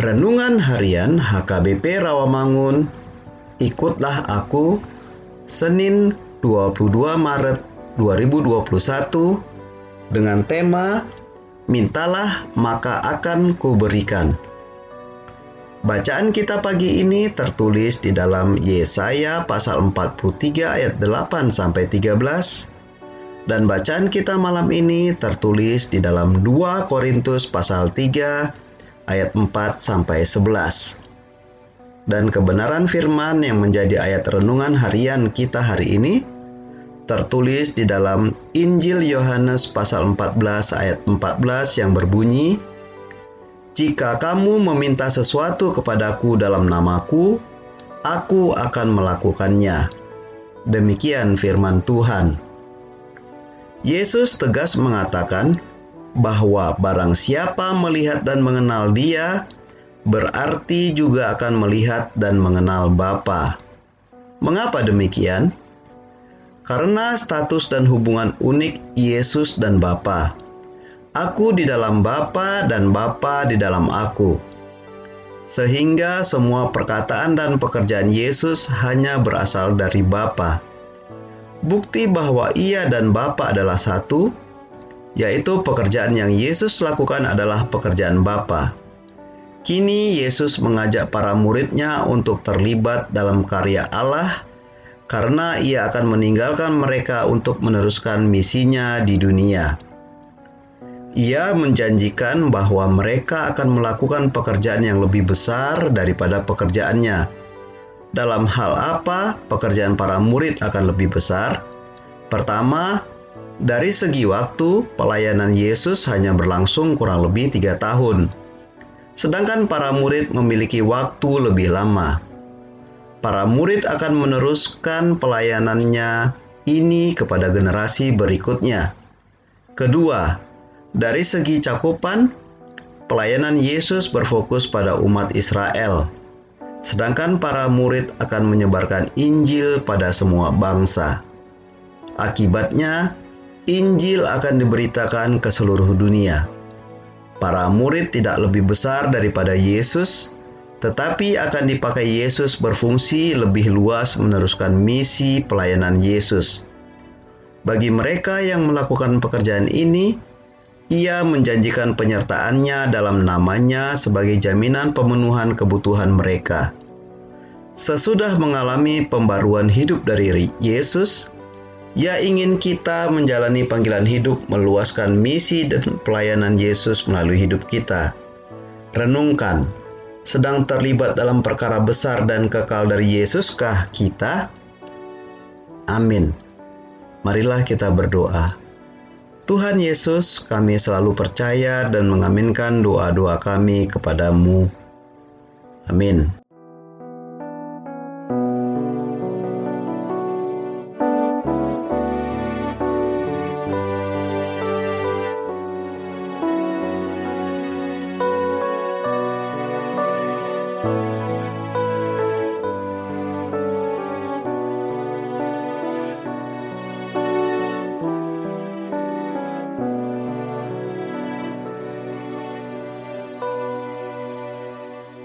Renungan Harian HKBP Rawamangun Ikutlah aku Senin 22 Maret 2021 dengan tema Mintalah maka akan kuberikan. Bacaan kita pagi ini tertulis di dalam Yesaya pasal 43 ayat 8 sampai 13 dan bacaan kita malam ini tertulis di dalam 2 Korintus pasal 3 ayat 4 sampai 11. Dan kebenaran firman yang menjadi ayat renungan harian kita hari ini tertulis di dalam Injil Yohanes pasal 14 ayat 14 yang berbunyi Jika kamu meminta sesuatu kepadaku dalam namaku aku akan melakukannya Demikian firman Tuhan Yesus tegas mengatakan bahwa barang siapa melihat dan mengenal Dia, berarti juga akan melihat dan mengenal Bapa. Mengapa demikian? Karena status dan hubungan unik Yesus dan Bapa. Aku di dalam Bapa dan Bapa di dalam aku. Sehingga semua perkataan dan pekerjaan Yesus hanya berasal dari Bapa. Bukti bahwa Ia dan Bapa adalah satu yaitu pekerjaan yang Yesus lakukan adalah pekerjaan Bapa. Kini Yesus mengajak para muridnya untuk terlibat dalam karya Allah karena ia akan meninggalkan mereka untuk meneruskan misinya di dunia. Ia menjanjikan bahwa mereka akan melakukan pekerjaan yang lebih besar daripada pekerjaannya. Dalam hal apa pekerjaan para murid akan lebih besar? Pertama, dari segi waktu, pelayanan Yesus hanya berlangsung kurang lebih tiga tahun. Sedangkan para murid memiliki waktu lebih lama. Para murid akan meneruskan pelayanannya ini kepada generasi berikutnya. Kedua, dari segi cakupan, pelayanan Yesus berfokus pada umat Israel, sedangkan para murid akan menyebarkan Injil pada semua bangsa. Akibatnya, Injil akan diberitakan ke seluruh dunia. Para murid tidak lebih besar daripada Yesus, tetapi akan dipakai Yesus berfungsi lebih luas meneruskan misi pelayanan Yesus. Bagi mereka yang melakukan pekerjaan ini, ia menjanjikan penyertaannya dalam namanya sebagai jaminan pemenuhan kebutuhan mereka. Sesudah mengalami pembaruan hidup dari Yesus, ia ingin kita menjalani panggilan hidup, meluaskan misi dan pelayanan Yesus melalui hidup kita. Renungkan, sedang terlibat dalam perkara besar dan kekal dari Yesuskah kita? Amin. Marilah kita berdoa. Tuhan Yesus, kami selalu percaya dan mengaminkan doa-doa kami kepadamu. Amin.